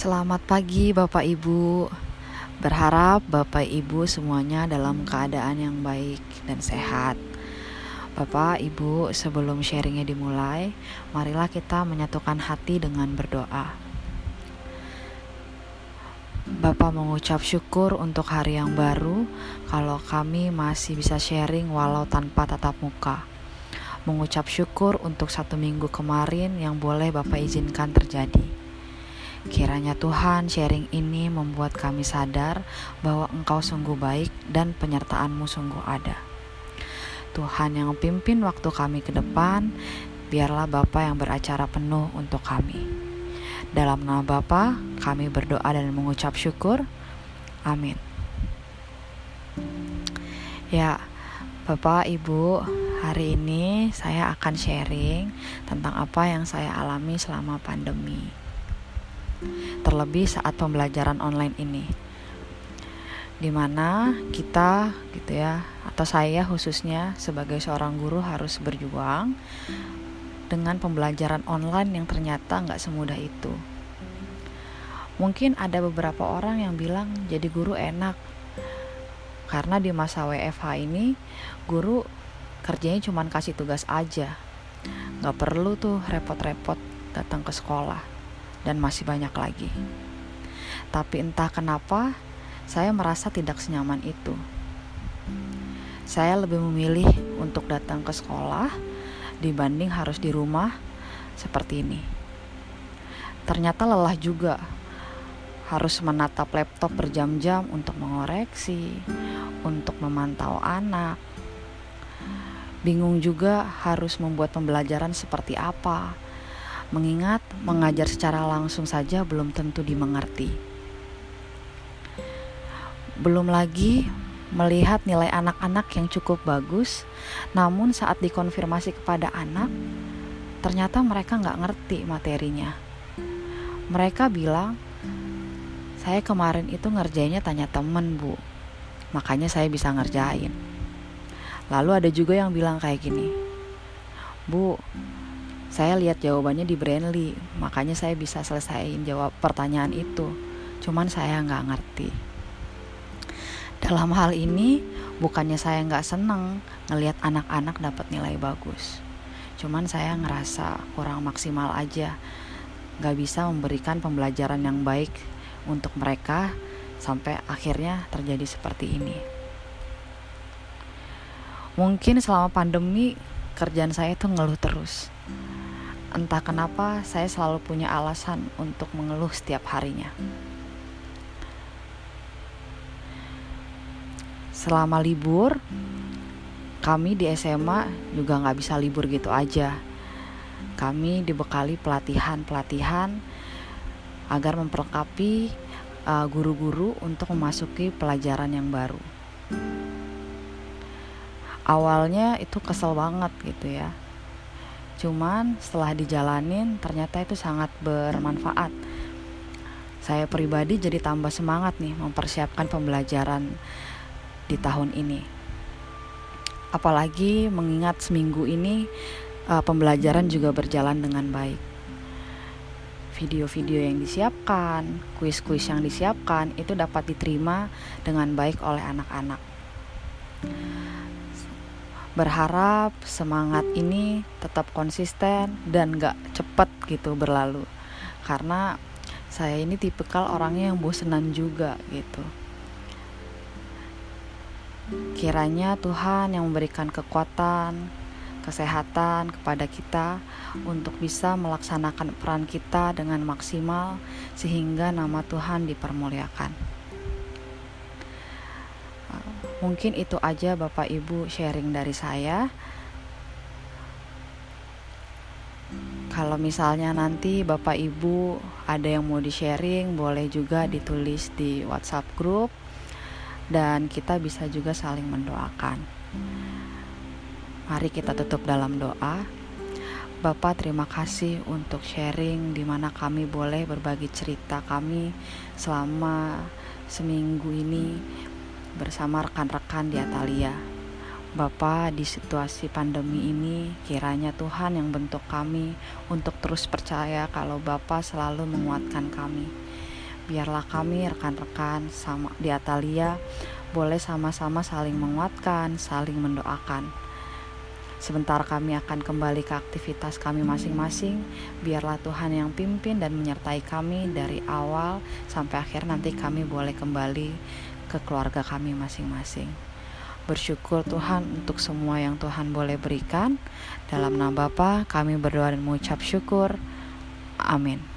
Selamat pagi Bapak Ibu. Berharap Bapak Ibu semuanya dalam keadaan yang baik dan sehat. Bapak Ibu, sebelum sharingnya dimulai, marilah kita menyatukan hati dengan berdoa. Bapak mengucap syukur untuk hari yang baru, kalau kami masih bisa sharing walau tanpa tatap muka. Mengucap syukur untuk satu minggu kemarin yang boleh Bapak izinkan terjadi. Kiranya Tuhan sharing ini membuat kami sadar bahwa Engkau sungguh baik dan penyertaan-Mu sungguh ada. Tuhan yang pimpin waktu kami ke depan, biarlah Bapa yang beracara penuh untuk kami. Dalam nama Bapa, kami berdoa dan mengucap syukur. Amin. Ya, Bapak, Ibu, hari ini saya akan sharing tentang apa yang saya alami selama pandemi. Terlebih saat pembelajaran online ini. Di mana kita gitu ya atau saya khususnya sebagai seorang guru harus berjuang dengan pembelajaran online yang ternyata nggak semudah itu. Mungkin ada beberapa orang yang bilang jadi guru enak. Karena di masa WFH ini guru kerjanya cuma kasih tugas aja, nggak perlu tuh repot-repot datang ke sekolah dan masih banyak lagi. Tapi entah kenapa saya merasa tidak senyaman itu. Saya lebih memilih untuk datang ke sekolah dibanding harus di rumah seperti ini. Ternyata lelah juga, harus menatap laptop berjam-jam untuk mengoreksi, untuk memantau anak. Bingung juga harus membuat pembelajaran seperti apa, mengingat mengajar secara langsung saja belum tentu dimengerti. Belum lagi melihat nilai anak-anak yang cukup bagus, namun saat dikonfirmasi kepada anak, ternyata mereka nggak ngerti materinya. Mereka bilang, saya kemarin itu ngerjainnya tanya temen bu, makanya saya bisa ngerjain. Lalu ada juga yang bilang kayak gini, bu, saya lihat jawabannya di Brandly, makanya saya bisa selesaiin jawab pertanyaan itu. Cuman saya nggak ngerti. Dalam hal ini, bukannya saya nggak seneng ngelihat anak-anak dapat nilai bagus. Cuman saya ngerasa kurang maksimal aja, nggak bisa memberikan pembelajaran yang baik untuk mereka sampai akhirnya terjadi seperti ini. Mungkin selama pandemi kerjaan saya itu ngeluh terus. Entah kenapa saya selalu punya alasan untuk mengeluh setiap harinya. selama libur kami di SMA juga nggak bisa libur gitu aja. Kami dibekali pelatihan-pelatihan agar memperlengkapi uh, guru-guru uh, untuk memasuki pelajaran yang baru. Awalnya itu kesel banget gitu ya cuman setelah dijalanin ternyata itu sangat bermanfaat saya pribadi jadi tambah semangat nih mempersiapkan pembelajaran di tahun ini. Apalagi mengingat seminggu ini uh, pembelajaran juga berjalan dengan baik. Video-video yang disiapkan, kuis-kuis yang disiapkan itu dapat diterima dengan baik oleh anak-anak. Berharap semangat ini tetap konsisten dan gak cepet gitu berlalu. Karena saya ini tipikal orangnya yang bosenan juga gitu Kiranya Tuhan yang memberikan kekuatan, kesehatan kepada kita untuk bisa melaksanakan peran kita dengan maksimal sehingga nama Tuhan dipermuliakan. Mungkin itu aja Bapak Ibu sharing dari saya. Kalau misalnya nanti Bapak Ibu ada yang mau di-sharing, boleh juga ditulis di WhatsApp group dan kita bisa juga saling mendoakan. Mari kita tutup dalam doa. Bapak terima kasih untuk sharing di mana kami boleh berbagi cerita kami selama seminggu ini bersama rekan-rekan di Atalia. Bapak di situasi pandemi ini kiranya Tuhan yang bentuk kami untuk terus percaya kalau Bapak selalu menguatkan kami. biarlah kami rekan-rekan sama di Atalia boleh sama-sama saling menguatkan, saling mendoakan. Sebentar kami akan kembali ke aktivitas kami masing-masing. Biarlah Tuhan yang pimpin dan menyertai kami dari awal sampai akhir nanti kami boleh kembali ke keluarga kami masing-masing. Bersyukur Tuhan untuk semua yang Tuhan boleh berikan. Dalam nama Bapa kami berdoa dan mengucap syukur. Amin.